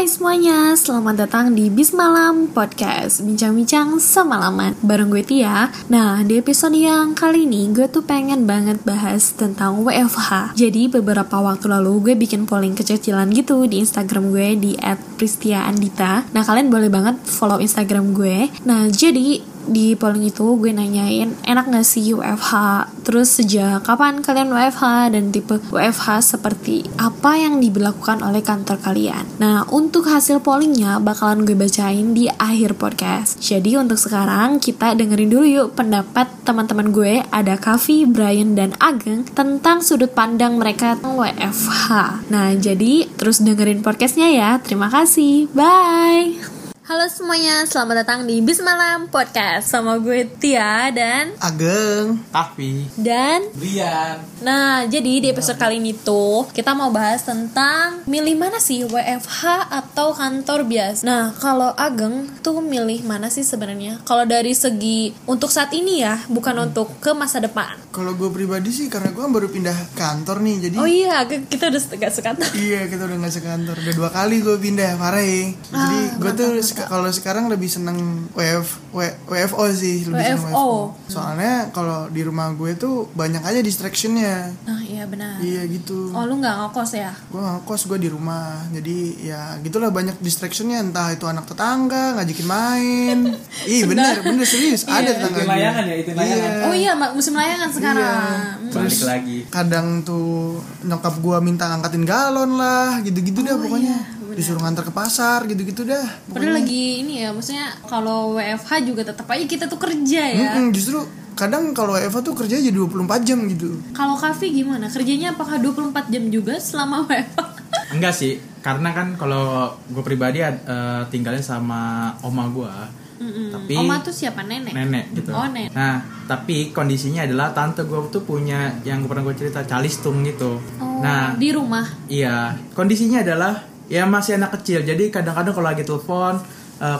Hai semuanya, selamat datang di Bis Malam Podcast. Bincang-bincang semalaman bareng gue Tia. Nah, di episode yang kali ini gue tuh pengen banget bahas tentang WFH Jadi beberapa waktu lalu gue bikin polling kecil-kecilan gitu di Instagram gue di @pristiaandita Nah, kalian boleh banget follow Instagram gue. Nah, jadi di polling itu gue nanyain enak gak sih WFH terus sejak kapan kalian WFH dan tipe WFH seperti apa yang diberlakukan oleh kantor kalian? Nah untuk hasil pollingnya bakalan gue bacain di akhir podcast. Jadi untuk sekarang kita dengerin dulu yuk pendapat teman-teman gue ada Kavi, Brian, dan Ageng tentang sudut pandang mereka tentang WFH nah jadi terus dengerin podcastnya ya. Terima kasih. Bye Halo semuanya, selamat datang di Bis Malam Podcast sama gue Tia dan Ageng Tapi dan Brian Nah, jadi di episode kali ini tuh kita mau bahas tentang milih mana sih WFH atau kantor biasa. Nah, kalau Ageng tuh milih mana sih sebenarnya? Kalau dari segi untuk saat ini ya, bukan untuk ke masa depan. Kalau gue pribadi sih karena gue kan baru pindah kantor nih Jadi Oh iya, Ageng kita udah gak sekantor. Iya kita udah gak sekantor Udah dua kali gue pindah parah ya Jadi Ah, gue tuh kalau sekarang lebih seneng WF, W- WFO sih lebih seneng WFO. Soalnya kalau di rumah gue tuh banyak aja distractionnya Nah, iya benar. Iya gitu Oh, lu nggak ngekos ya? Gue ngekos gue di rumah Jadi ya gitulah banyak distractionnya Entah itu anak tetangga ngajakin main Ih bener bener serius Ada tetangga Itu gue. layangan ya, itu layangan. Iya. Oh iya, musim layangan sekarang. Hmm. Balik lagi kadang tuh nyokap gua minta angkatin galon lah gitu-gitu dah Oh, pokoknya iya, benar. Disuruh ngantar ke pasar gitu-gitu dah Padahal lagi ini ya, maksudnya kalau WFH juga tetap aja kita tuh kerja ya. Mm-mm, justru kadang kalau Eva tuh kerja aja 24 jam gitu Kalau Kavi gimana? Kerjanya apakah 24 jam juga selama WFH? Enggak sih Karena kan kalau gue pribadi eh, tinggalnya sama oma gue Mm-mm. Tapi Oma tuh siapa? Nenek? Nenek gitu Oh, nenek. Nah tapi kondisinya adalah tante gue tuh punya Yang pernah gue cerita calistung gitu Oh, Nah di rumah. Iya, kondisinya adalah ya masih anak kecil. Jadi kadang-kadang kalau lagi telepon,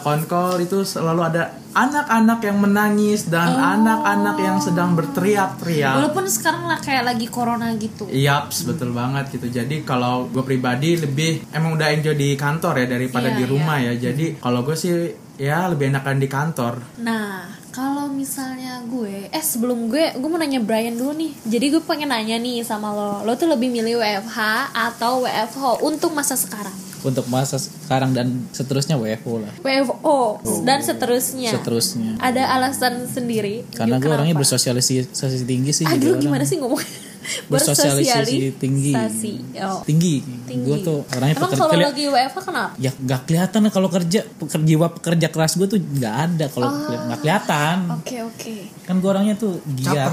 konkol itu selalu ada anak-anak yang menangis dan Oh. anak-anak yang sedang berteriak-teriak. Walaupun sekarang lah kayak lagi corona gitu. Yaps, betul banget gitu. Jadi kalau gue pribadi lebih emang udah enjoy di kantor ya daripada Iya, di rumah ya. Jadi kalau gue sih ya lebih enakan di kantor. Nah, kalau misalnya gue, eh sebelum gue, gue mau nanya Brian dulu nih. Jadi gue pengen nanya nih sama lo, lo tuh lebih milih WFH atau WFH untuk masa sekarang? untuk masa sekarang dan seterusnya WFO lah WFO dan seterusnya. seterusnya Ada alasan sendiri. karena gue Kenapa? orangnya bersosialisasi tinggi sih jadi Aduh, orang gimana sih ngomong? Bersosialisasi tinggi. Oh. tinggi, Tinggi. gue tuh orangnya Emang pekerja kalau keli- lagi WFH kenapa? ya gak kelihatan kalau kerja pekerja jiwa pekerja keras gue tuh nggak ada kalau Oh. nggak kelihatan Oke oke. kan gue orangnya tuh giat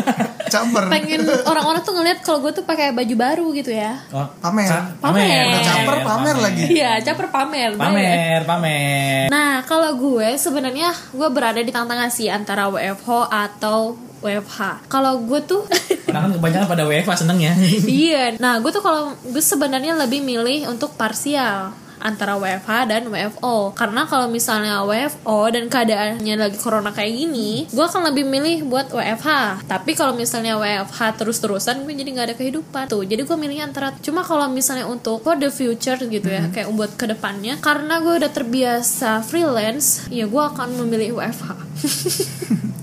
caper Pengen orang-orang tuh ngeliat kalau gue tuh pakai baju baru gitu ya. Oh, Pamer. ca- Pamer. Udah caper pamer lagi Iya, caper pamer. pamer pamer Nah, kalau gue sebenarnya gue berada di tengah-tengah sih antara WFH atau WFH. Kalau gue tuh orang kan kebanyakan pada WFA seneng ya iya. Nah, gue tuh kalau gue sebenarnya lebih milih untuk parsial antara WFH dan WFO karena kalau misalnya WFO dan keadaannya lagi corona kayak gini gue akan lebih milih buat WFH tapi kalau misalnya WFH terus-terusan gue jadi nggak ada kehidupan. Tuh jadi gue milih antara cuma kalau misalnya untuk for the future gitu ya kayak buat ke depannya. Karena gue udah terbiasa freelance ya gue akan memilih WFH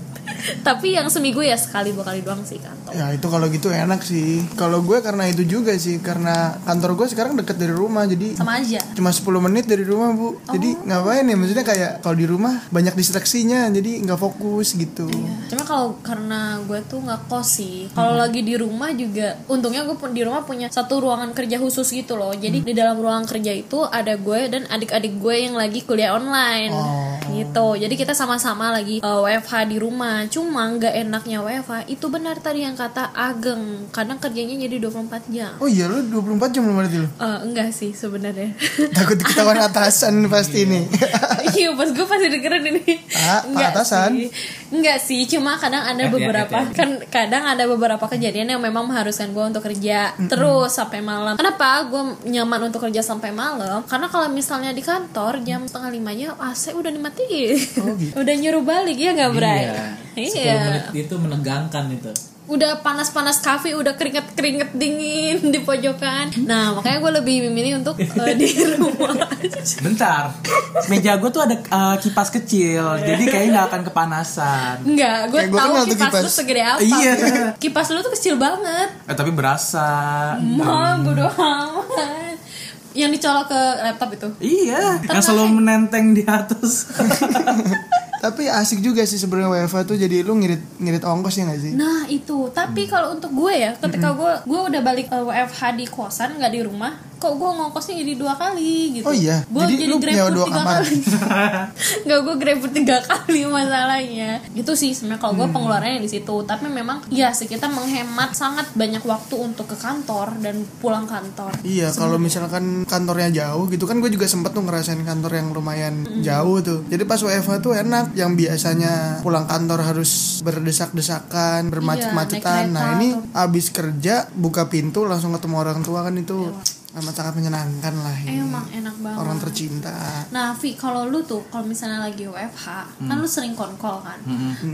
tapi yang seminggu ya sekali dua kali doang sih kantor Ya itu kalau gitu enak sih. Kalau gue karena itu juga sih Karena kantor gue sekarang deket dari rumah Jadi sama aja? cuma 10 menit dari rumah bu. Jadi ngapain ya? Maksudnya kayak kalau di rumah banyak distraksinya Jadi nggak fokus gitu. Cuma kalau karena gue tuh nggak kos sih. Kalau lagi di rumah juga, untungnya gue pun di rumah punya satu ruangan kerja khusus gitu loh. Jadi di dalam ruangan kerja itu ada gue dan adik-adik gue yang lagi kuliah online. Oh. Gitu. Jadi kita sama-sama lagi uh, WFH di rumah. Cuma nggak enaknya WFH itu benar tadi yang kata Ageng. Kadang kerjanya jadi 24 jam. Oh iya lo 24 jam lo berarti lo Eh, enggak sih sebenarnya. Takut ketahuan atasan pasti nih Iya, pas gue pasti dengerin ini. Ah, Pak atasan. sih. Enggak sih, cuma kadang ada Hati-hati, beberapa hati-hati. kan kadang ada beberapa kejadian yang memang mengharuskan gue untuk kerja terus sampai malam. Kenapa gue nyaman untuk kerja sampai malam? Karena kalau misalnya di kantor jam setengah limanya AC udah dimatiin. Oh, gitu. udah nyuruh balik ya nggak Bray? Iya. 10 Iya. menit itu menegangkan itu. Udah panas-panas kafe, udah keringet-keringet dingin di pojokan. Nah, makanya gue lebih memilih untuk eh, di rumah. Bentar. Meja gue tuh ada eh, kipas kecil, jadi kayaknya nggak akan kepanasan. Enggak, gue tahu kenal tuh kipas, lu kipas. segede apa. Iya. Kipas lu tuh kecil banget. Eh tapi berasa. Mah, bodo amat. Yang dicolok ke laptop itu. Iya, yang selalu menenteng di atas. Tapi asik juga sih sebenarnya WFH tuh jadi lu ngirit ngirit ongkos ya gak sih? Nah itu, tapi kalau untuk gue ya, ketika gue gue udah balik ke WFH di kosan nggak di rumah, kok gue ngongkosnya jadi dua kali gitu. Oh iya? gue Jadi jadi, GrabFood nyewa dua tiga kamar? kali. Nggak gue GrabFood tiga kali masalahnya. Gitu sih sebenarnya kalau gue Hmm. pengeluarannya di situ. Tapi memang ya sih kita menghemat sangat banyak waktu untuk ke kantor dan pulang kantor. Iya, kalau misalkan kantornya jauh gitu kan gue juga sempet tuh ngerasain kantor yang lumayan jauh tuh. Jadi pas WFH tuh enak yang biasanya pulang kantor harus berdesak-desakan, bermacet-macetan. naik Nah, ini atau- abis kerja buka pintu langsung ketemu orang tua kan itu amat sangat menyenangkan lah. ini. Emang enak banget. Orang tercinta. Nah, Vi, kalau lu tuh kalau misalnya lagi WFH, Hmm. kan lu sering konkol kan.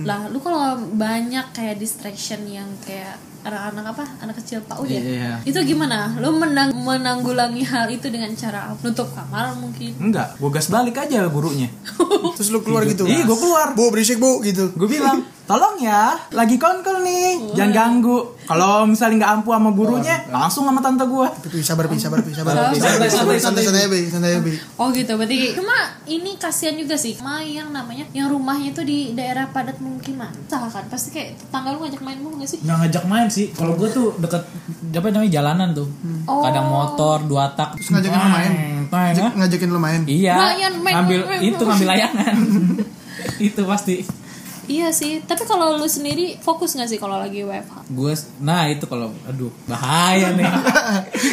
Lah, lu kalau banyak kayak distraction yang kayak anak-anak apa? Anak kecil PAUD ya? Iya. Itu gimana? Lu menang menanggulangi hal itu dengan cara? Nutup kamar mungkin. Enggak, gue gas balik aja gurunya. Terus lu keluar gitu. Iya, gue keluar. Bu berisik bu gitu. Gue bilang, tolong ya, lagi konkol nih, jangan ganggu. Kalau misalnya nggak ampuh sama gurunya, langsung sama tante gue. Tapi sabar pi, sabar pi, sabar Sabar, pi. santai, santai, santai, santai, Bi, santai, Bi. Oh gitu, berarti cuma ini kasihan juga sih sama yang namanya yang rumahnya itu di daerah padat pemukiman. Salah kan? Pasti kayak tetangga lu ngajak main mulu gak sih? Nggak ngajak main sih. Kalau gue tuh deket apa namanya jalanan tuh. Oh. Kadang motor dua tak. Terus ngajakin lu main. Ah. Ngajakin lu main. Iya. Ngambil itu ngambil layangan. itu pasti. Iya sih, tapi kalau lu sendiri fokus gak sih kalau lagi WFH? Gue nah itu kalau aduh bahaya nih.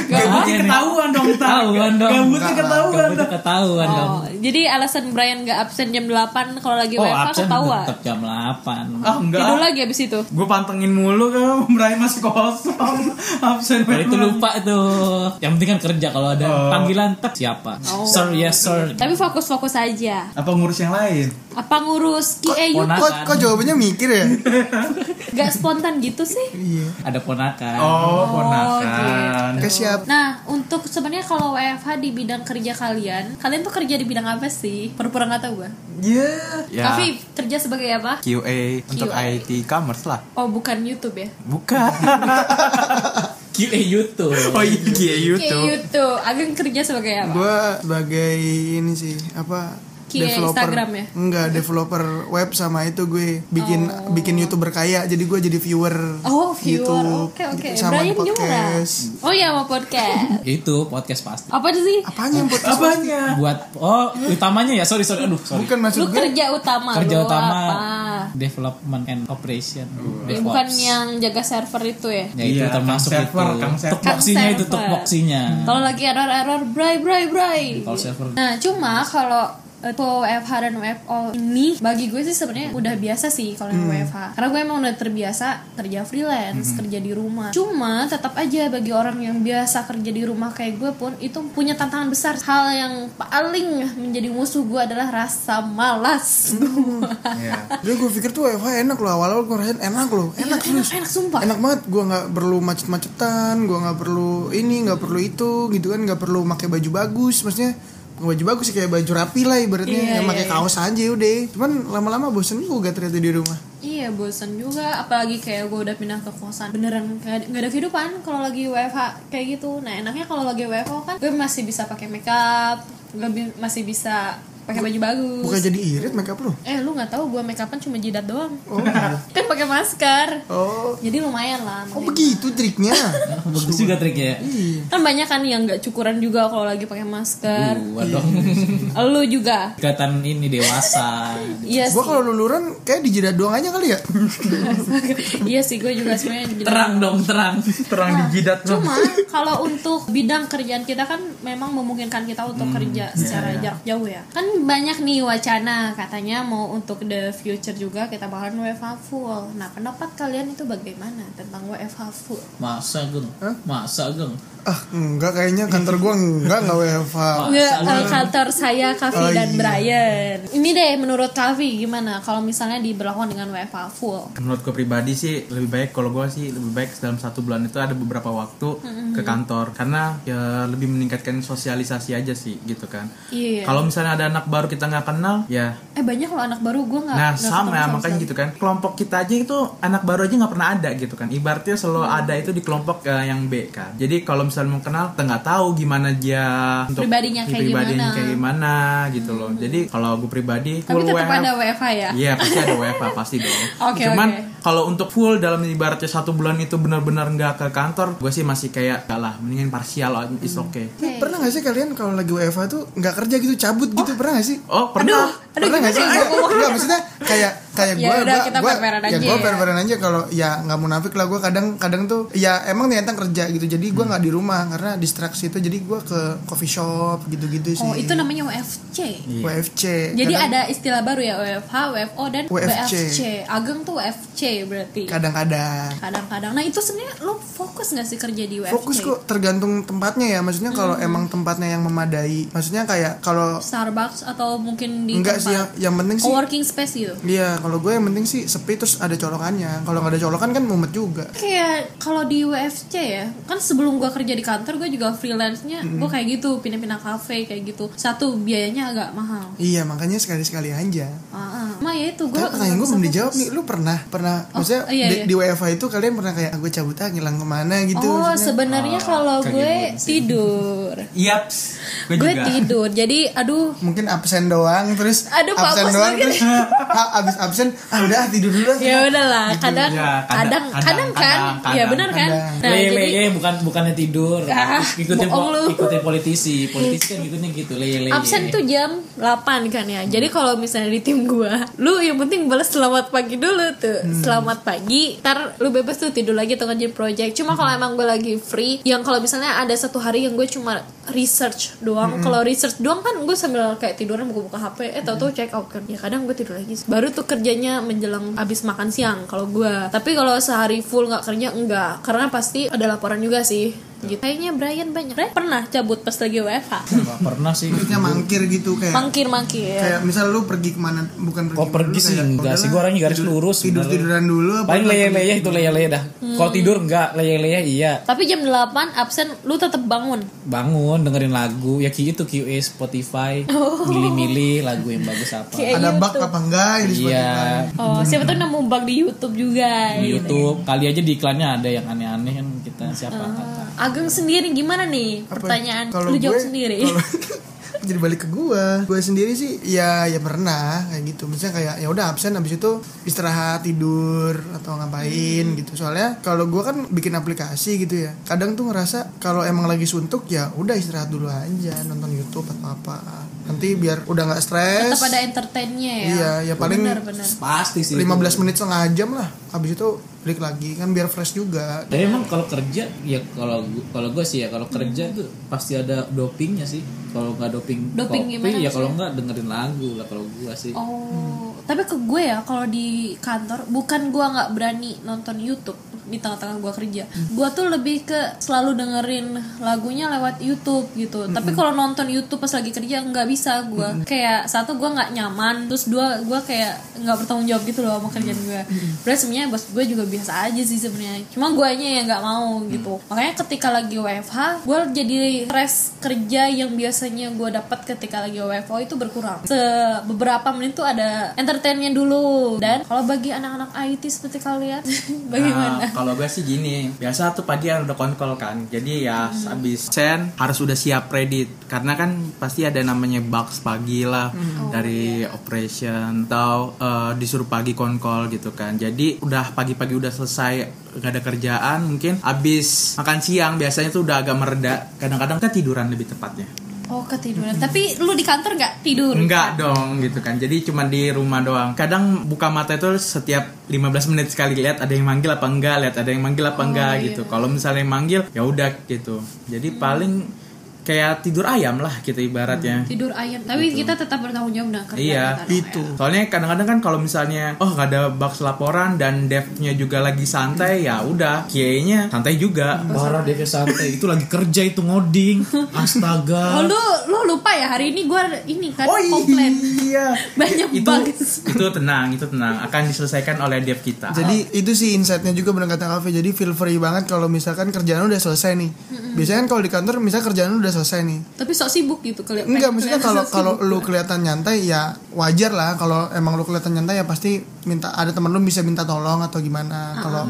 Gabutnya ketahuan dong. Ketahuan dong. Gabutnya ketahuan Gabutnya ketahuan dong. Oh, jadi alasan Brian gak absen jam 8 kalau lagi Oh, WFH absen ketahuan. tetap jam 8. Ah, enggak. Tidur lagi abis itu. Gue pantengin mulu kan, Brian masih kosong. Absen Kalau itu lupa tuh. Yang penting kan kerja kalau ada Oh. panggilan tak siapa. Oh. Sir, yes sir. Tapi fokus-fokus aja. Apa ngurus yang lain? Apa ngurus QA Ponak- Kok, kok jawabannya mikir ya? Gak spontan gitu sih? iya. Ada ponakan. Oh, ponakan. Oke siap. Nah, untuk sebenarnya kalau WFH di bidang kerja kalian, kalian tuh kerja di bidang apa sih? Pura-pura nggak tahu gue. Iya. Ya. Tapi kerja sebagai apa? QA untuk QA. IT commerce lah. Oh, bukan YouTube ya? Bukan. QA YouTube. oh iya, QA YouTube. YouTube. Ageng kerja sebagai apa? Gue sebagai ini sih apa? Kia Instagram ya? Enggak, developer web sama itu gue bikin bikin youtuber kaya. Jadi gue jadi viewer. Oh, viewer. YouTube, Oke, oke. gitu, sama Brian podcast. Oh iya, mau podcast. itu podcast pasti. Apa sih? Apanya yang podcast? Apanya? Buat oh utamanya ya sorry sorry aduh sorry. Bukan maksud Lu gue. kerja utama Kerja lu utama apa? development and operation. Ya, DevOps. bukan yang jaga server itu ya? Ya itu Iya, termasuk server, itu. Kang server. Tukboxinya itu tukboxinya. Kalau lagi error-error, bray, bray, bray. Kalau server Nah, cuma kalau itu WFH dan WFO ini bagi gue sih sebenarnya udah biasa sih kalau yang WFH karena gue emang udah terbiasa kerja freelance kerja di rumah. Cuma tetap aja bagi orang yang biasa kerja di rumah kayak gue pun itu punya tantangan besar. Hal yang paling menjadi musuh gue adalah rasa malas gue. Iya. Jadi gue pikir tuh WFH enak loh awal-awal gue ngerasain enak loh, enak enak, serius. enak sumpah. Enak banget, gue nggak perlu macet-macetan, gue nggak perlu ini, nggak perlu itu, gitu kan, nggak perlu pakai baju bagus, maksudnya baju bagus sih kayak baju rapi lah ibaratnya, Iya, yang pakai iya, kaos aja udah. Cuman lama-lama bosen juga ternyata di rumah. Iya bosen juga. Apalagi kayak gue udah pindah ke kosan. Beneran nggak nggak ada kehidupan kalau lagi WFH kayak gitu. Nah enaknya kalau lagi WFH kan gue masih bisa pakai makeup gue masih bisa pakai baju bagus Bukan jadi irit makeup lu. eh lu nggak tahu gue makeupan cuma jidat doang Oh, kan pakai masker oh, jadi lumayan lah oh begitu triknya. bagus juga triknya. Iya. kan banyak kan yang nggak cukuran juga kalau lagi pakai masker Gua dong. lu juga Kelihatan ini dewasa. iya Gue kalau luluran kayak di jidat doang aja kali ya. iya sih gue juga sebenarnya jidat terang dong, terang. Terang di jidat lo. Cuma kalau untuk bidang kerjaan kita kan memang memungkinkan kita untuk kerja secara jarak jauh ya. Kan banyak nih wacana katanya mau untuk the future juga kita bakalan WFH full. Nah, pendapat kalian itu bagaimana tentang WFH full? Masa geng? Masa geng? ah enggak kayaknya kantor gua enggak enggak WFH Enggak, kalau kantor saya Kavi Oh, dan iya. Brian. Ini deh menurut Kavi gimana kalau misalnya diberlakukan dengan WFH full? Menurut gue pribadi sih lebih baik kalau gue sih lebih baik dalam satu bulan itu ada beberapa waktu ke kantor karena ya lebih meningkatkan sosialisasi aja sih gitu kan. Iya. Kalau misalnya ada anak baru kita nggak kenal ya Eh banyak loh anak baru gue nggak. Nah nggak sama ketemu makanya gitu kan kelompok kita aja itu anak baru aja nggak pernah ada gitu kan ibaratnya selalu Hmm. ada itu di kelompok eh, yang B kan jadi kalau misalnya mau kenal kita nggak tahu gimana dia Pribadinya kayak pribadinya gimana. kayak gimana gitu loh jadi kalau gue pribadi Tapi tetap ada WFH ya. Iya pasti ada WFH pasti dong. Oke, Cuman oke. Kalau untuk full dalam ibaratnya satu bulan itu benar-benar nggak ke kantor, gue sih masih kayak gak lah, mendingan parsial is Hmm. okay. Oke. pernah gak sih kalian kalau lagi WFH tuh nggak kerja gitu cabut gitu pernah gak sih Oh pernah. Aduh, pernah nggak sih enggak, maksudnya kayak kayak Ya gue gue fair-fairan ya aja gue ya. fair-fairan aja kalau ya nggak munafik lah gue kadang kadang tuh ya emang niatan kerja gitu jadi gue nggak di rumah karena distraksi itu jadi gue ke coffee shop gitu-gitu sih Oh itu namanya WFC. Iya. WFC Jadi Kadang- ada istilah baru ya WFH, WFO dan WFC. WFC. Ageng tuh WFC berarti. kadang-kadang Kadang-kadang. Nah itu sebenarnya lo fokus nggak sih kerja di WFC? fokus kok tergantung tempatnya ya maksudnya kalau Hmm. emang tempatnya yang memadai maksudnya kayak kalau Starbucks atau mungkin di enggak sih yang, tempat yang penting sih coworking space gitu. Iya, kalau gue yang penting sih sepi terus ada colokannya. Kalau nggak ada colokan kan mumet juga. Kayak kalau di WFC ya, kan sebelum gua kerja di kantor gue juga freelance-nya gue kayak gitu, pindah-pindah kafe kayak gitu. Satu biayanya agak mahal. Iya, makanya sekali-sekali aja. Ah, ah. Mah ya itu gue Tapi pertanyaan gue belum dijawab nih. Lu pernah pernah maksudnya iya, di, iya. di WFH itu kalian pernah kayak gue cabut ah ngilang ke mana gitu Oh, sebenarnya kalau kayak gue gitu tidur. Yaps. Gue Gue juga. tidur. Jadi aduh Mungkin absen doang terus Aduh, absen doang terus ah, abis absen ah udah ah, tidur dulu ya udahlah. kadang Ya, kadang kadang, kadang kan? kadang, ya kadang, benar kan? nah leye jadi bukan bukannya tidur. Ah, ikutin lu. ikutin politisi. Politisi kan gitu leye leye. absen tuh jam 8 kan ya. Jadi kalau misalnya di tim gua lu yang penting balas selamat pagi dulu tuh. Selamat pagi ntar lu bebas tuh tidur lagi atau ngerjain project. Cuma kalau emang gue lagi free yang kalau misalnya ada satu hari yang gue cuma research doang. Kalau research doang kan gue sambil kayak tiduran buka-buka hp eh tau tau check out kan. Ya kadang gue tidur lagi baru tuh kerjanya menjelang abis makan siang kalau gue. Tapi kalau sehari full nggak kerja enggak. Karena pasti ada laporan juga sih gitu. Kayaknya Brian banyak. Brian pernah cabut pas lagi WFH pernah sih. Maksudnya mangkir gitu kayak mangkir mangkir kayak misal lu pergi ke mana bukan pergi Kok pergi sih? enggak sih gua orangnya garis lurus tidur tiduran dulu apa Paling leye leye itu leye leye dah. Kalau tidur enggak leye leye iya. tapi jam 8 absen lu tetap bangun? Bangun dengerin lagu. Ya kayak gitu QA Spotify. Milih-milih lagu yang bagus apa. Kayak ada bug YouTube. apa enggak ya di Spotify? Iya. oh siapa tuh nemu bug di YouTube juga Di gitu. YouTube. Kali aja di iklannya ada yang aneh-aneh kita siapa? Kata. Ageng sendiri gimana nih Apa? pertanyaan? Kalau lu jawab gue- sendiri. kalau- jadi balik ke gua. Gue sendiri sih ya ya pernah kayak gitu. Misalnya kayak ya udah absen habis itu istirahat tidur atau ngapain Hmm. gitu. Soalnya kalau gua kan bikin aplikasi gitu ya. Kadang tuh ngerasa kalau emang lagi suntuk ya udah istirahat dulu aja nonton YouTube atau apa nanti biar udah nggak stres tetap ada entertainnya ya iya ya paling benar benar Pasti sih. 15 menit setengah jam lah habis itu balik lagi kan biar fresh juga Tapi emang kalau kerja ya kalau kalau gue sih ya kalau kerja tuh pasti ada dopingnya sih. Kalau nggak doping, Doping kopi gimana ya kalau nggak dengerin lagu lah kalau gue sih. Oh, tapi ke gue ya kalau di kantor bukan gue nggak berani nonton YouTube di tengah-tengah gue kerja. Gue tuh lebih ke selalu dengerin lagunya lewat YouTube gitu. Tapi kalau nonton YouTube pas lagi kerja nggak bisa gue. Kayak satu gue nggak nyaman, terus dua gue kayak nggak bertanggung jawab gitu loh sama kerjaan gue. Berarti sebenarnya bos gue juga biasa aja sih sebenarnya. Cuma gue yang nggak mau gitu. Makanya ketika lagi WFH, gue jadi stress kerja yang biasanya gue dapat ketika lagi WFO itu berkurang. Se beberapa menit tuh ada entertainnya dulu. Dan kalau bagi anak-anak IT seperti kalian, bagaimana? Nah, kalau gue sih gini, biasa tuh pagi udah konkol kan. Jadi ya habis sen harus udah siap ready karena kan pasti ada namanya bugs pagi lah dari operation atau eh, disuruh pagi konkol gitu kan. Jadi udah pagi-pagi udah selesai gak ada kerjaan mungkin habis makan siang biasanya tuh udah agak mereda. Kadang-kadang kan tiduran lebih tepatnya. Oh ketiduran. Tapi lu di kantor nggak tidur? Enggak dong gitu kan. Jadi cuma di rumah doang. Kadang buka mata itu setiap 15 menit sekali lihat ada yang manggil apa enggak, lihat ada yang manggil apa enggak iya. gitu. Kalau misalnya yang manggil ya udah gitu. Jadi paling kayak tidur ayam lah gitu ibaratnya. tidur ayam tapi kita tetap bertanggung jawab kerjaan Iya, itu. ya. Soalnya kadang-kadang kan kalau misalnya oh nggak ada box laporan dan devnya juga lagi santai ya udah QA-nya santai juga. Parah dia santai itu lagi kerja itu ngoding. Astaga. Oh lu lu lupa ya hari ini gue ini kan Oh komplain iya. Banyak itu, bugs. Itu tenang, itu tenang akan diselesaikan oleh dev kita. Jadi itu sih insightnya juga bener kata Kafe. Jadi feel free banget kalau misalkan kerjaan udah selesai nih. Biasanya kan kalau di kantor misalnya kerjaan lu udah selesai nih. tapi sok sibuk gitu kali Enggak, maksudnya kalau kelihatan kalau lu kelihatan nyantai ya wajar lah. Kalau emang lu kelihatan nyantai ya pasti minta ada temen lu bisa minta tolong atau gimana. Kalau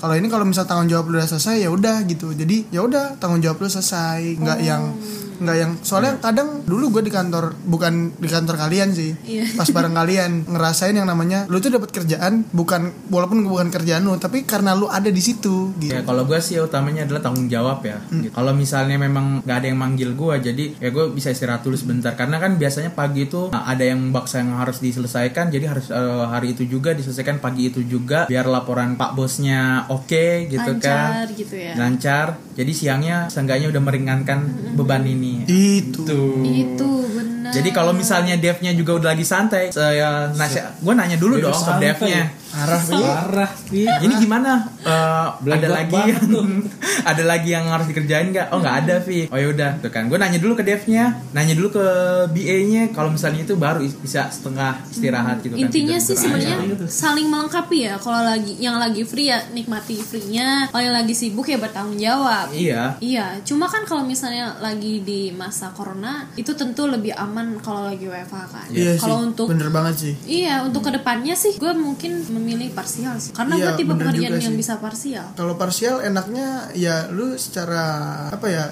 kalau ini kalau misal tanggung jawab lu udah selesai ya udah gitu. Jadi ya udah tanggung jawab lu selesai. Enggak yang nggak yang soalnya kadang dulu gue di kantor bukan di kantor kalian sih Iya. pas bareng kalian ngerasain yang namanya lu tuh dapat kerjaan bukan walaupun bukan kerjaan lu tapi karena lu ada di situ gitu Ya kalau gue sih utamanya adalah tanggung jawab ya. Gitu. Kalau misalnya memang nggak ada yang manggil gue, jadi ya gue bisa istirahat dulu sebentar. Karena kan biasanya pagi itu nah, ada yang baksa yang harus diselesaikan, jadi harus eh, hari itu juga diselesaikan pagi itu juga, biar laporan pak bosnya oke gitu lancar kan, gitu ya lancar. Jadi siangnya seenggaknya udah meringankan beban ini. Itu Tuh. itu benar Jadi kalau misalnya devnya juga udah lagi santai, saya nanya, gue nanya dulu Dia dong ke devnya. Arah Parah. Pi. Ini gimana? Eh, ada lagi banget yang ada lagi yang harus dikerjain nggak? Oh nggak ada Vi. Oh yaudah, tuh kan. Gue nanya dulu ke devnya, nanya dulu ke BA-nya. Kalau misalnya itu baru is- bisa setengah istirahat gitu kan. intinya sih sebenarnya saling melengkapi ya kalau lagi yang lagi free ya nikmati free-nya kalau yang lagi sibuk ya bertanggung jawab Iya. Iya, cuma kan kalau misalnya lagi di masa corona itu tentu lebih aman kalau lagi WFH kan. iya sih kalau untuk bener banget sih Iya, untuk ke depannya sih gue mungkin memilih parsial sih. Karena Iya, gue tipe pekerjaan yang sih. bisa parsial. kalau parsial enaknya ya lu secara apa ya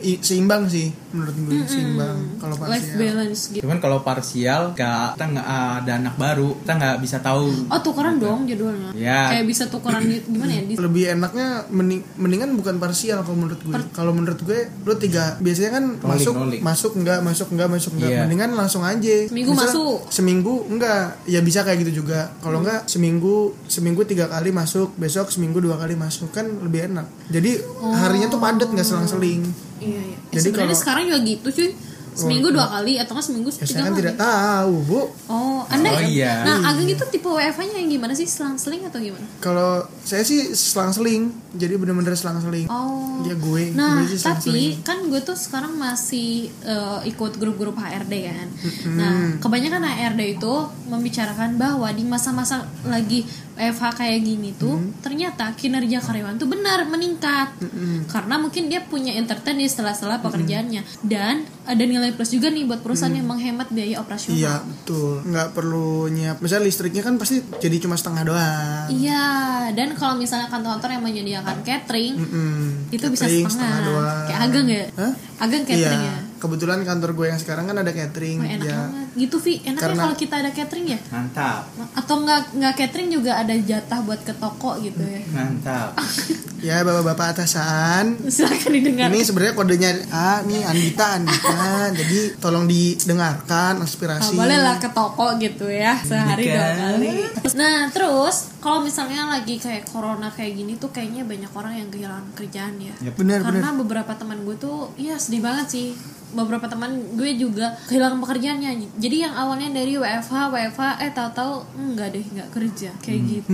i- seimbang sih menurut gue seimbang kalau Life parsial balance gitu. Cuman kalau parsial, gak, kita nggak ada anak baru, kita nggak bisa tahu. Oh, tukeran dong jadwalnya. Ya. Kayak bisa tukeran gimana ya? Di, lebih enaknya mending, mendingan bukan parsial kalau menurut gue kalau menurut gue lu tiga biasanya kan Rolling, masuk rolling. masuk enggak masuk enggak masuk enggak Iya. mendingan langsung aja Seminggu Misal masuk. seminggu enggak ya bisa kayak gitu juga kalau enggak seminggu seminggu tiga kali masuk besok seminggu dua kali masuk kan lebih enak jadi harinya tuh padat nggak selang-seling iya, iya. Eh, Jadi kalau- sekarang juga gitu cuy. Seminggu dua kali atau nggak seminggu ya tiga saya kan kali. tidak tahu bu Oh, anda Oh, iya. Nah, Ageng itu tipe WFH-nya yang gimana sih? Selang-seling atau gimana? kalau saya sih selang-seling jadi bener-bener selang-seling Oh. ya gue Nah, gue sih selang-seling. tapi kan gue tuh sekarang masih eh, ikut grup-grup HRD kan. Nah, kebanyakan HRD itu membicarakan bahwa di masa-masa lagi WFH kayak gini tuh ternyata kinerja karyawan tuh benar meningkat. Karena mungkin dia punya entertain di sela-sela pekerjaannya dan ada nilai plus juga nih buat perusahaan yang menghemat biaya operasional. Iya betul nggak perlu nyiap misalnya listriknya kan pasti jadi cuma setengah doang Iya, dan kalau misalnya kantor-kantor yang menyediakan catering Mm-mm. itu bisa Catering setengah. doang. Kayak Ageng ya? Hah? Ageng catering iya ya? kebetulan kantor gue yang sekarang kan ada catering Wah, enak ya banget. Gitu Vi, enaknya Karena- kalau kita ada catering ya? Mantap, Atau nggak nggak catering juga ada jatah buat ke toko gitu ya? mantap. ya bapak-bapak atasan Silakan didengar. ini sebenarnya kodenya ah nih Andita Andita jadi tolong didengarkan Nah, aspirasi boleh lah ke toko gitu ya sehari dua kali. Nah terus kalau misalnya lagi kayak corona kayak gini tuh kayaknya banyak orang yang kehilangan kerjaan ya. bener bener Karena beberapa teman gue tuh ya sedih banget sih. Beberapa teman gue juga kehilangan pekerjaannya. Jadi yang awalnya dari WFH, WFH, eh tahu-tahu enggak deh, enggak kerja kayak gitu.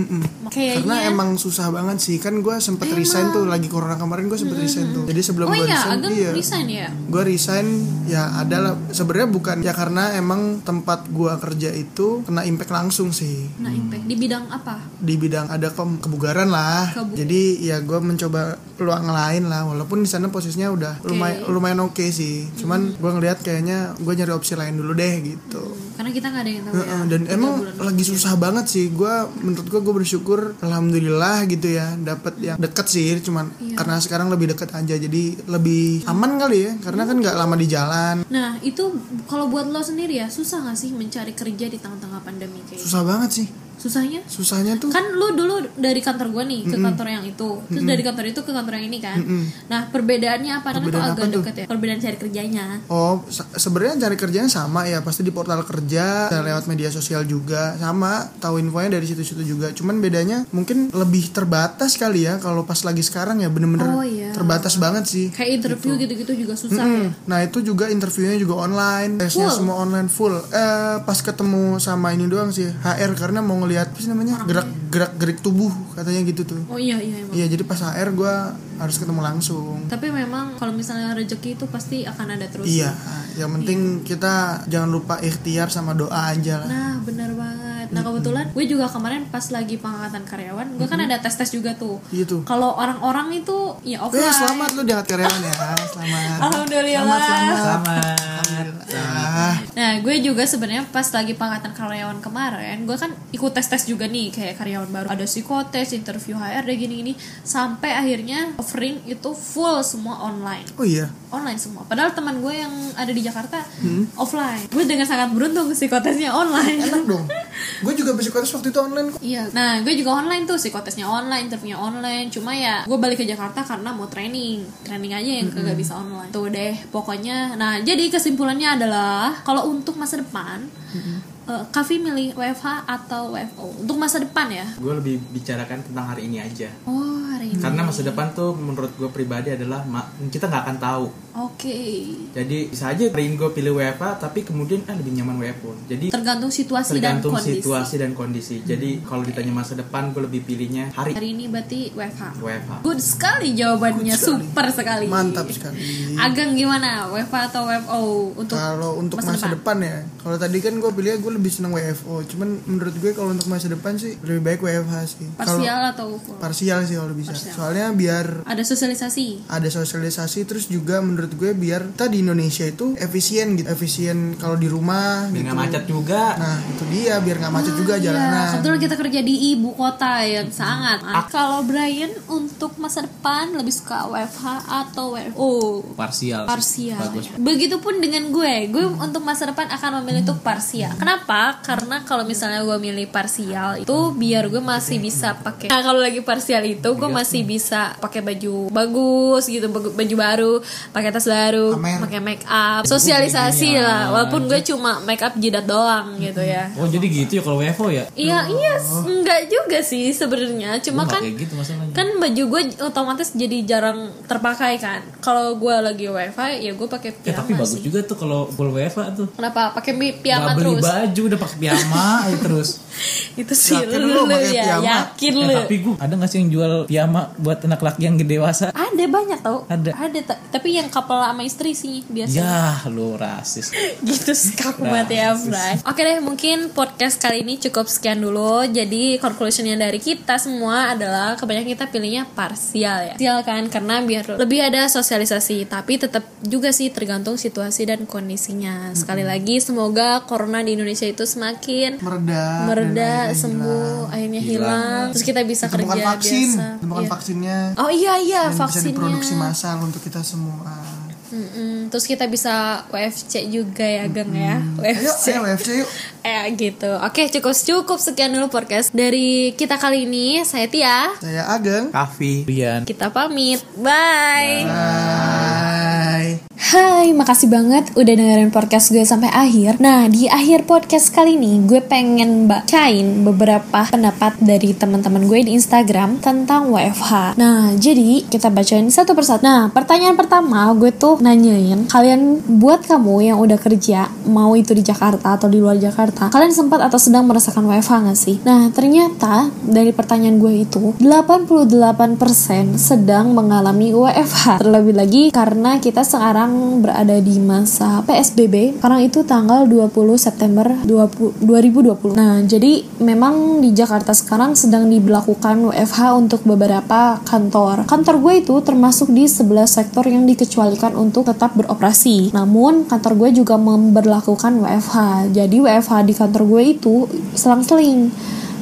Kayaknya karena emang susah banget sih. Kan gue sempet resign tuh lagi corona kemarin gue sempet resign tuh. Jadi sebelum Oh gue iya, resign iya. resign ya? gue resign ya adalah sebenarnya bukan ya karena emang tempat gue kerja itu kena impact langsung sih. Nah, impact. Di bidang apa? di bidang ada ke- kebugaran lah. Kebu- jadi ya gue mencoba peluang lain lah. Walaupun di sana posisinya udah lumayan lumayan oke sih. Cuman gue ngelihat kayaknya gue nyari opsi lain dulu deh gitu Karena kita nggak ada yang tahu ya. Heeh, dan emang bulan lagi susah banget sih gue menurut gue gue bersyukur alhamdulillah gitu ya dapat yang deket sih cuman Iya. karena sekarang lebih deket aja jadi lebih aman kali ya karena kan nggak lama di jalan Nah, itu kalau buat lo sendiri ya susah gak sih mencari kerja di tengah-tengah pandemi kayak susah banget sih susahnya? Susahnya tuh kan lu dulu dari kantor gue nih ke kantor yang itu. Terus dari kantor itu ke kantor yang ini kan. Nah perbedaannya apa? Perbedaan agak deket ya. Perbedaan cari kerjanya. Oh, se- sebenarnya cari kerjanya sama ya, pasti di portal kerja, bisa lewat media sosial juga, sama tahu infonya dari situ-situ juga. Cuman bedanya mungkin lebih terbatas kali ya kalau pas lagi sekarang ya. Bener-bener Oh, iya. terbatas banget sih. kayak interview gitu-gitu juga susah ya. Mm-mm. Nah itu juga interviewnya juga online, tesnya Full. semua online full. Eh pas ketemu sama ini doang sih HR karena mau ngeliat apa sih namanya gerak gerak gerik tubuh katanya gitu tuh. oh iya iya emang Iya jadi pas HR gue harus ketemu langsung. tapi memang kalau misalnya rezeki itu pasti akan ada terus Iya, yang penting kita jangan lupa ikhtiar sama doa aja lah. Nah benar banget. Nah kebetulan gue juga kemarin pas lagi pengangkatan karyawan, gue kan ada tes tes juga tuh. Gitu. Kalau orang-orang itu ya Eh offline. selamat lu diangkat karyawan ya, selamat. Alhamdulillah. Selamat, selamat. Selamat. Ah, Nah gue juga sebenarnya pas lagi pengangkatan karyawan kemarin, gue kan ikut tes tes juga nih kayak karyawan baru. Ada psikotes, interview HRD gini-gini, sampai akhirnya offering itu full semua online. oh iya, online semua. Padahal teman gue yang ada di Jakarta offline. Gue dengan sangat beruntung psikotesnya online. enak dong. Gue juga psikotes waktu itu online kok. Iya, nah gue juga online tuh psikotesnya online, interviewnya online. Cuma ya gue balik ke Jakarta karena mau training, training aja yang kagak bisa online. Tuh deh, pokoknya. Nah jadi kesimpulannya adalah kalau untuk masa depan, eh, Kavi milih WFH atau WFO untuk masa depan ya. gue lebih bicarakan tentang hari ini aja Oh hari ini. karena masa depan tuh menurut gue pribadi adalah kita nggak akan tahu Oke. jadi bisa aja gue pilih WFA tapi kemudian ah lebih nyaman WFO jadi Tergantung situasi tergantung dan kondisi. situasi dan kondisi jadi kalau ditanya masa depan gue lebih pilihnya hari Hari ini berarti WFH. WFH Good sekali jawabannya, super sekali. Mantap sekali. Ageng gimana? WFH atau WFO untuk Kalau untuk masa masa, depan. ya, kalau tadi kan gue pilih gue lebih seneng WFO. Cuman menurut gue kalau untuk masa depan sih lebih baik WFH sih. Parsial atau full? parsial sih kalau bisa. Parsial. Soalnya biar Ada sosialisasi. ada sosialisasi terus juga menurut gue biar kita di Indonesia itu efisien gitu efisien kalau di rumah biar gitu nggak macet juga nah itu dia biar nggak macet juga Iya, jalanan kebetulan kita kerja di ibu kota yang sangat. Kalau Brian untuk masa depan lebih suka WFH atau WFO? Parsial. Parsial. Bagus. ya. Begitupun dengan gue, gue untuk masa depan akan memilih untuk parsial. Kenapa? Karena kalau misalnya gue milih parsial itu biar gue masih bisa pakai. Nah kalau lagi parsial itu gue masih bisa pakai baju bagus gitu, baju baru, pakai tas baru, pakai make up, sosialisasi lah. Walaupun gue cuma make up jidat doang gitu ya. Oh jadi gitu ya kalau WFO ya? Iya iya enggak juga sih sebenarnya cuma Gua nggak kan gitu masalahnya. kan baju gue otomatis jadi jarang terpakai kan kalau gue lagi wifi ya gue pakai Ya, piyama tapi bagus sih juga tuh kalau full WFA tuh. kenapa pakai mi- Gak piyama beli terus baju udah pakai piyama aja terus. itu sih Yakin lu, lu ya piyama? yakin Eh, lu tapi gue ada gak sih yang jual piyama buat anak laki yang gede dewasa? ada banyak tau Ada. ada ta- tapi yang couple sama istri sih biasa Ya lu rasis. gitu sih kaku banget ya Bray. Oke deh mungkin podcast kali ini cukup sekian dulu. Jadi conclusionnya dari kita semua adalah Kebanyakan kita pilihnya parsial ya. Parsial kan karena biar lebih ada sosialisasi. Tapi tetap juga sih tergantung situasi dan kondisinya. Sekali lagi semoga corona di Indonesia itu semakin mereda mereda sembuh akhirnya hilang. terus kita bisa hilang. kerja vaksin biasa. ditemukan Iya. vaksinnya. Oh iya iya dan bisa vaksinnya. diproduksi massal untuk kita semua Mm-mm. terus kita bisa WFC juga ya Geng ya. Hmm. ayo WFC ayo WFC yuk. Eh gitu. Oke cukup cukup sekian dulu podcast Dari kita kali ini. Saya Tia. Saya Ageng. Kavi Rian. Kita pamit. Bye. Bye Hai, makasih banget udah dengerin podcast gue sampai akhir. Nah, di akhir podcast kali ini gue pengen bacain beberapa pendapat dari teman-teman gue di Instagram tentang WFH. Nah, jadi kita bacain satu persatu. Nah, pertanyaan pertama gue tuh nanyain kalian buat kamu yang udah kerja mau itu di Jakarta atau di luar Jakarta, kalian sempat atau sedang merasakan WFH gak sih? Nah, ternyata dari pertanyaan gue itu 88% sedang mengalami WFH. Terlebih lagi karena kita sekarang berada di masa PSBB karena itu tanggal 20 September 20, 2020. Nah, jadi memang di Jakarta sekarang sedang diberlakukan WFH untuk beberapa kantor. Kantor gue itu termasuk di 11 sektor yang dikecualikan untuk tetap beroperasi. Namun, kantor gue juga memberlakukan WFH. Jadi WFH di kantor gue itu selang-seling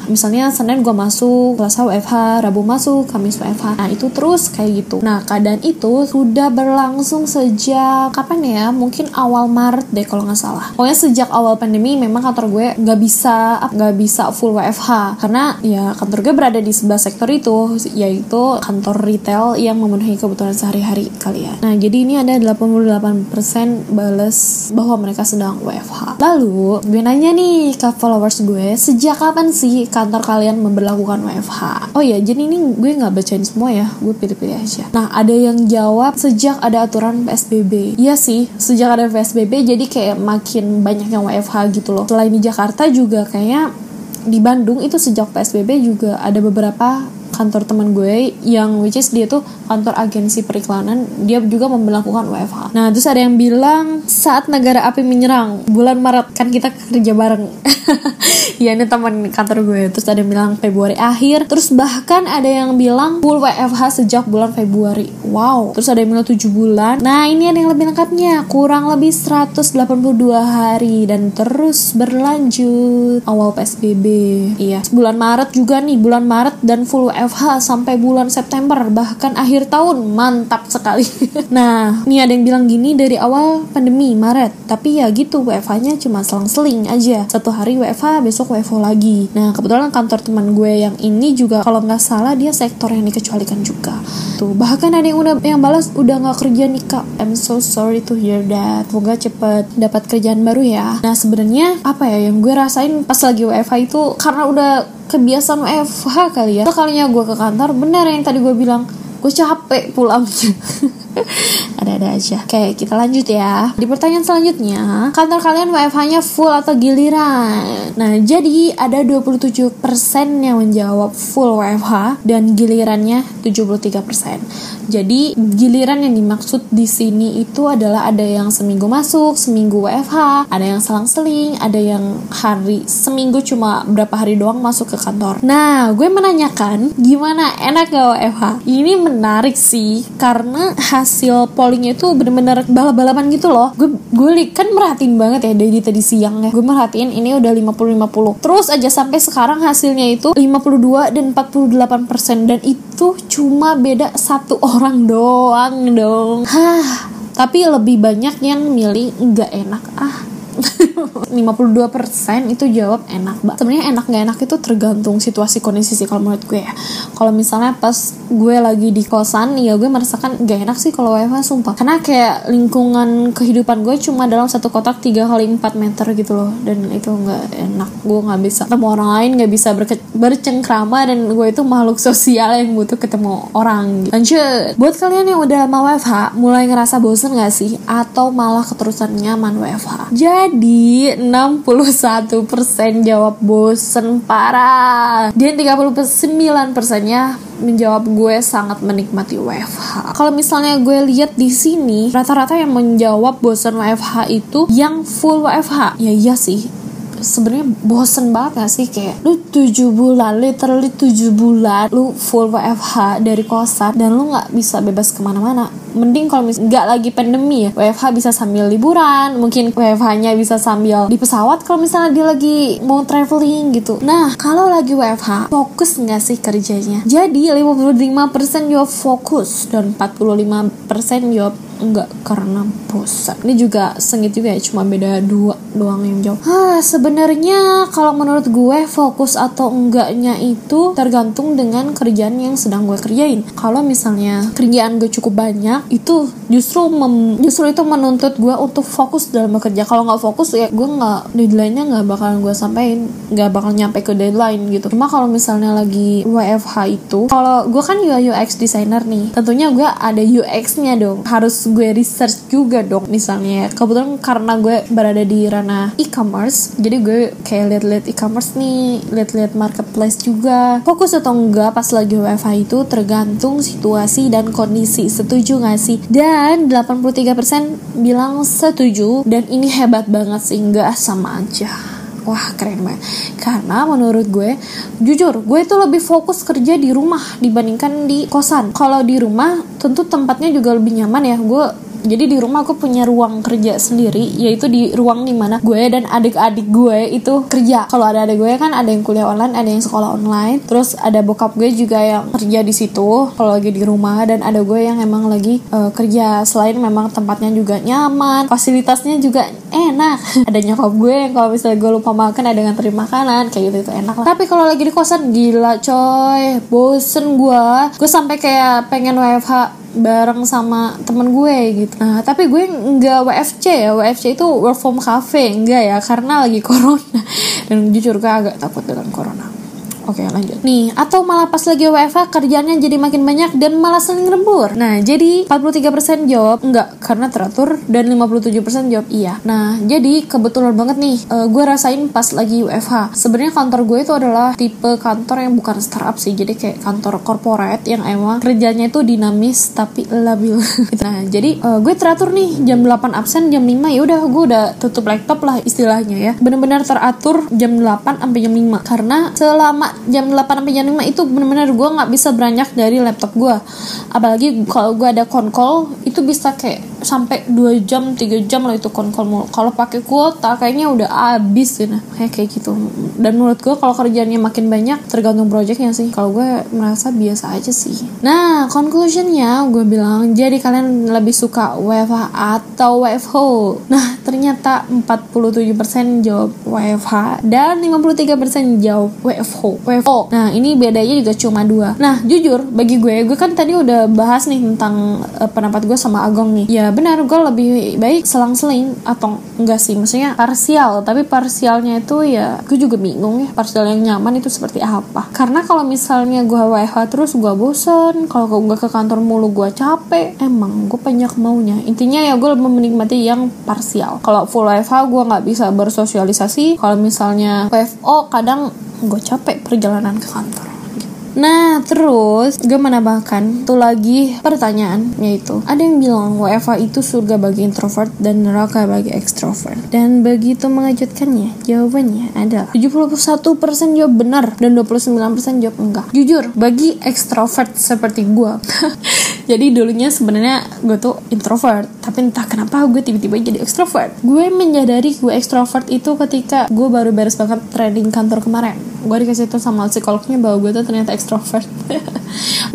misalnya Senin gue masuk Selasa WFH Rabu masuk Kamis WFH nah itu terus kayak gitu. Nah keadaan itu sudah berlangsung sejak kapan ya? Mungkin awal Maret deh kalau nggak salah. Pokoknya sejak awal pandemi memang kantor gue nggak bisa nggak bisa full WFH karena ya kantor gue berada di sebelah sektor itu yaitu kantor retail yang memenuhi kebutuhan sehari-hari kali ya nah jadi ini ada 88% balas bahwa mereka sedang WFH lalu gue nanya nih ke followers gue sejak kapan sih kantor kalian memperlakukan WFH oh ya jadi ini gue nggak bacain semua ya. Gue pilih-pilih aja. Nah ada yang jawab sejak ada aturan PSBB iya sih sejak ada PSBB jadi kayak makin banyak yang WFH gitu loh. Selain di Jakarta juga kayaknya di Bandung itu sejak PSBB juga ada beberapa kantor teman gue yang which is dia tuh kantor agensi periklanan dia juga memperlakukan WFH nah terus ada yang bilang saat negara api menyerang bulan Maret kan kita kerja bareng. Ya ini teman kantor gue. Terus ada yang bilang Februari akhir. Terus bahkan ada yang bilang full WFH sejak bulan Februari. Wow. Terus ada yang bilang 7 bulan. Nah ini ada yang lebih lengkapnya. Kurang lebih 182 hari. Dan terus berlanjut. Awal PSBB iya. Bulan Maret juga nih. Bulan Maret dan full WFH sampai bulan September bahkan akhir tahun. Mantap sekali. Nah ini ada yang bilang gini dari awal pandemi Maret. Tapi ya gitu WFH-nya cuma selang-seling aja. Satu hari WFH besok WFO lagi. Nah kebetulan kantor teman gue yang ini juga kalau nggak salah dia sektor yang dikecualikan juga. Tuh bahkan ada yang udah yang balas udah nggak kerja nih kak. I'm so sorry to hear that. Semoga cepet dapat kerjaan baru ya. Nah sebenarnya apa ya yang gue rasain pas lagi WFH itu karena udah kebiasaan WFH kali ya. Kalinya gue ke kantor bener yang tadi gue bilang gue capek pulangnya ada-ada aja. Oke kita lanjut ya. Di pertanyaan selanjutnya Kantor kalian WFH-nya full atau giliran? Nah jadi ada 27% yang menjawab full WFH Dan gilirannya 73% Jadi giliran yang dimaksud di sini itu adalah ada yang seminggu masuk, seminggu WFH Ada yang selang-seling, ada yang hari seminggu cuma berapa hari doang masuk ke kantor. Nah gue menanyakan gimana enak gak WFH? Ini menarik sih karena hasil pollingnya itu bener-bener balap-balapan gitu loh. Gue gue kan merhatiin banget ya dari tadi siang ya. Gue merhatiin ini udah 50-50 terus aja sampai sekarang hasilnya itu 52 dan 48 persen. Dan itu cuma beda satu orang doang dong. Hah tapi lebih banyak yang milih nggak enak. Ah 52% itu jawab enak mbak. Sebenarnya enak nggak enak itu tergantung situasi kondisi sih kalau menurut gue ya. Kalau misalnya pas gue lagi di kosan ya gue merasakan gak enak sih kalau WFH sumpah. Karena kayak lingkungan kehidupan gue cuma dalam satu kotak 3 kali 4 meter gitu loh. Dan itu nggak enak. Gue nggak bisa ketemu orang lain nggak bisa bercengkrama dan gue itu makhluk sosial yang butuh ketemu orang. Gitu. lanjut. Buat kalian yang udah lama WFH mulai ngerasa bosen gak sih? Atau malah keterusan nyaman WFH jadi 61% jawab bosen parah dan 39 persennya menjawab gue sangat menikmati WFH. Kalau misalnya gue lihat di sini rata-rata yang menjawab bosan WFH itu yang full WFH. Ya iya sih, sebenarnya bosen banget gak sih? Kayak lu 7 bulan literally 7 bulan lu full WFH dari kosan dan lu nggak bisa bebas ke mana-mana. Mending kalau misalnya nggak lagi pandemi ya WFH bisa sambil liburan mungkin WFH-nya bisa sambil di pesawat kalau misalnya dia lagi mau traveling gitu. Nah kalau lagi WFH fokus nggak sih kerjanya? Jadi 55% jawab fokus dan 45% jawab enggak karena bosan. Ini juga sengit juga ya cuma beda dua doang yang jawab ah sebenarnya kalau menurut gue fokus atau enggaknya itu tergantung dengan kerjaan yang sedang gue kerjain. Kalau misalnya kerjaan gue cukup banyak itu justru mem, justru itu menuntut gue untuk fokus dalam bekerja. Kalau nggak fokus ya gue nggak deadline-nya nggak bakalan gue sampein nggak bakal nyampe ke deadline gitu. Cuma kalau misalnya lagi WFH itu kalau gue kan UI UX designer nih tentunya gue ada UX-nya dong. Harus gue research juga dong misalnya. Kebetulan karena gue berada di ranah e-commerce jadi gue kayak liat-liat e-commerce nih liat-liat marketplace juga. Fokus atau enggak pas lagi WFH itu tergantung situasi dan kondisi. Setuju gak sih? Dan 83% bilang setuju dan ini hebat banget sih enggak sama aja Wah keren banget. Karena menurut gue Jujur gue itu lebih fokus kerja di rumah Dibandingkan di kosan. Kalau di rumah tentu tempatnya juga lebih nyaman ya. Gue jadi di rumah aku punya ruang kerja sendiri yaitu di ruang di mana gue dan adik-adik gue itu kerja. Kalau ada adik gue kan ada yang kuliah online ada yang sekolah online. Terus ada bokap gue juga yang kerja di situ kalau lagi di rumah. Dan ada gue yang emang lagi uh, kerja. Selain memang tempatnya juga nyaman fasilitasnya juga enak. Ada nyokap gue yang kalau misalnya gue lupa makan ada yang terima makanan kayak gitu itu enak lah. Tapi kalau lagi di kosan gila coy bosen gue gue sampai kayak pengen WFH bareng sama temen gue gitu. Nah tapi gue nggak WFC ya. WFC itu work from cafe enggak ya? Karena lagi corona. Dan jujur gue agak takut dengan corona Oke lanjut. Nih atau malah pas lagi WFH kerjanya jadi makin banyak dan malah sering lembur Nah jadi 43% jawab enggak karena teratur dan 57% jawab iya. Nah jadi kebetulan banget nih uh, gue rasain pas lagi WFH Sebenarnya kantor gue itu adalah tipe kantor yang bukan startup sih Jadi kayak kantor corporate yang emang kerjanya itu dinamis tapi labil. Nah jadi uh, gue teratur nih jam 8 absen jam 5 ya udah gue udah tutup laptop lah istilahnya ya. Bener-bener teratur jam 8 sampai jam 5 Karena selama jam 8 sampai jam 5 itu bener-bener gue nggak bisa beranjak dari laptop gue apalagi kalau gue ada konkol itu bisa kayak sampai 2 jam 3 jam lah itu konkol mulu. Kalau pakai kuota kayaknya udah abis gitu kayak kayak gitu. Dan menurut gue kalau kerjanya makin banyak tergantung projectnya sih. Kalau gue merasa biasa aja sih. Nah conclusionnya gue bilang jadi kalian lebih suka WFH atau WFH nah ternyata 47% jawab WFH dan 53% jawab WFH WFO nah ini bedanya juga cuma dua. Nah jujur bagi gue gue kan tadi udah bahas nih tentang uh, pendapat gue sama Agong nih. Ya benar gue lebih baik selang-seling atau enggak sih? Maksudnya parsial tapi parsialnya itu ya gue juga bingung ya parsial yang nyaman itu seperti apa. Karena kalau misalnya gue WFH terus gue bosen. Kalau gue ke kantor mulu gue capek. Emang gue banyak maunya. Intinya ya gue lebih menikmati yang parsial. Kalau full WFH gue nggak bisa bersosialisasi. Kalau misalnya WFO kadang gue capek perjalanan ke kantor Nah terus gue menambahkan tuh lagi pertanyaan yaitu ada yang bilang WFA itu surga bagi introvert dan neraka bagi extrovert dan begitu mengejutkannya jawabannya adalah 71% jawab benar dan 29% jawab enggak. Jujur bagi extrovert seperti gue jadi dulunya sebenarnya gue tuh introvert tapi entah kenapa gue tiba-tiba jadi extrovert gue menyadari gue extrovert itu ketika gue baru beres banget training kantor kemarin. Gue dikasih tuh sama psikolognya bahwa gue tuh ternyata extrovert.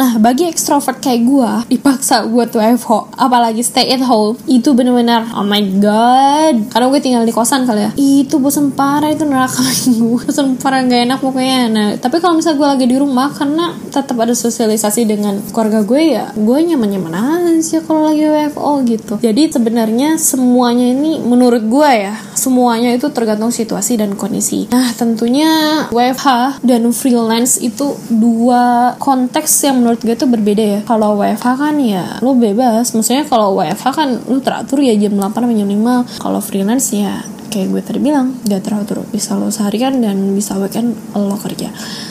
Nah bagi extrovert kayak gue dipaksa gue tuh FH apalagi stay at home itu bener-bener oh my god. Karena gue tinggal di kosan kali ya. Itu bosan parah itu neraka gue bosan parah gak enak pokoknya. Nah tapi kalau misalnya gue lagi di rumah karena tetap ada sosialisasi dengan keluarga gue ya gue nyaman-nyaman aja kalau lagi WFO gitu. Jadi sebenarnya semuanya ini menurut gue ya semuanya itu tergantung situasi dan kondisi. Nah tentunya WFH dan freelance itu dua konteks yang menurut gue itu berbeda ya. Kalau WFH kan ya lo bebas. Maksudnya kalau WFH kan lo teratur ya jam 8 sampai jam 5 kalau freelance ya kayak gue tadi bilang gak teratur. Bisa lo seharian dan bisa weekend lo kerja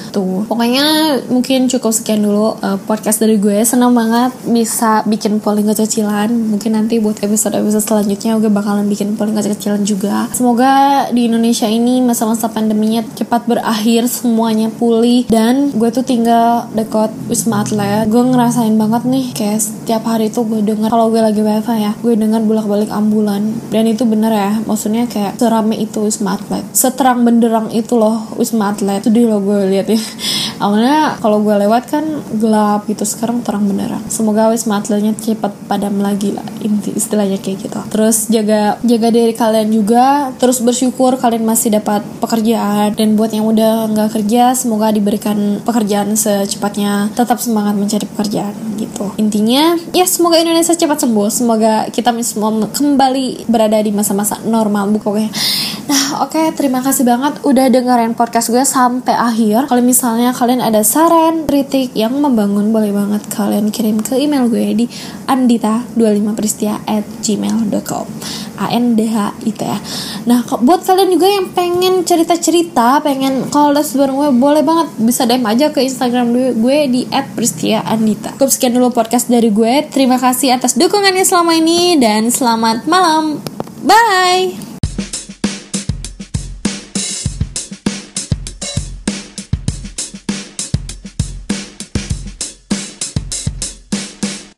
tuh pokoknya mungkin cukup sekian dulu uh, podcast dari gue. Senang banget bisa bikin polling kecil-kecilan. Mungkin nanti buat episode-episode selanjutnya gue bakalan bikin polling kecil-kecilan juga. Semoga di Indonesia ini masa-masa pandeminya cepat berakhir semuanya pulih. Dan gue tuh tinggal dekat Wisma Atlet. Gue ngerasain banget nih kayak setiap hari tuh gue denger kalau gue lagi WFH ya gue dengar bolak-balik ambulan. Dan itu bener ya maksudnya kayak serame itu Wisma Atlet. Seterang benderang itu loh Wisma Atlet. Itu di lo gue lihat ya awalnya kalau gue lewat kan gelap gitu sekarang terang beneran. Semoga wisma atletnya cepat padam lagi lah inti istilahnya kayak gitu. Terus jaga jaga diri kalian juga terus bersyukur kalian masih dapat pekerjaan. Dan buat yang udah nggak kerja semoga diberikan pekerjaan secepatnya. Tetap semangat mencari pekerjaan gitu. Intinya ya semoga Indonesia cepat sembuh. Semoga kita semua kembali berada di masa-masa normal pokoknya Nah, oke, okay, terima kasih banget udah dengerin podcast gue sampai akhir. Kalau misalnya kalian ada saran, kritik yang membangun, boleh banget kalian kirim ke email gue di andita25pristia at gmail.com a n d h i t ya. Nah, buat kalian juga yang pengen cerita-cerita, pengen les bareng gue, boleh banget bisa DM aja ke Instagram gue, gue di @pristiaandita. Cukup sekian dulu podcast dari gue. Terima kasih atas dukungannya selama ini dan selamat malam. Bye.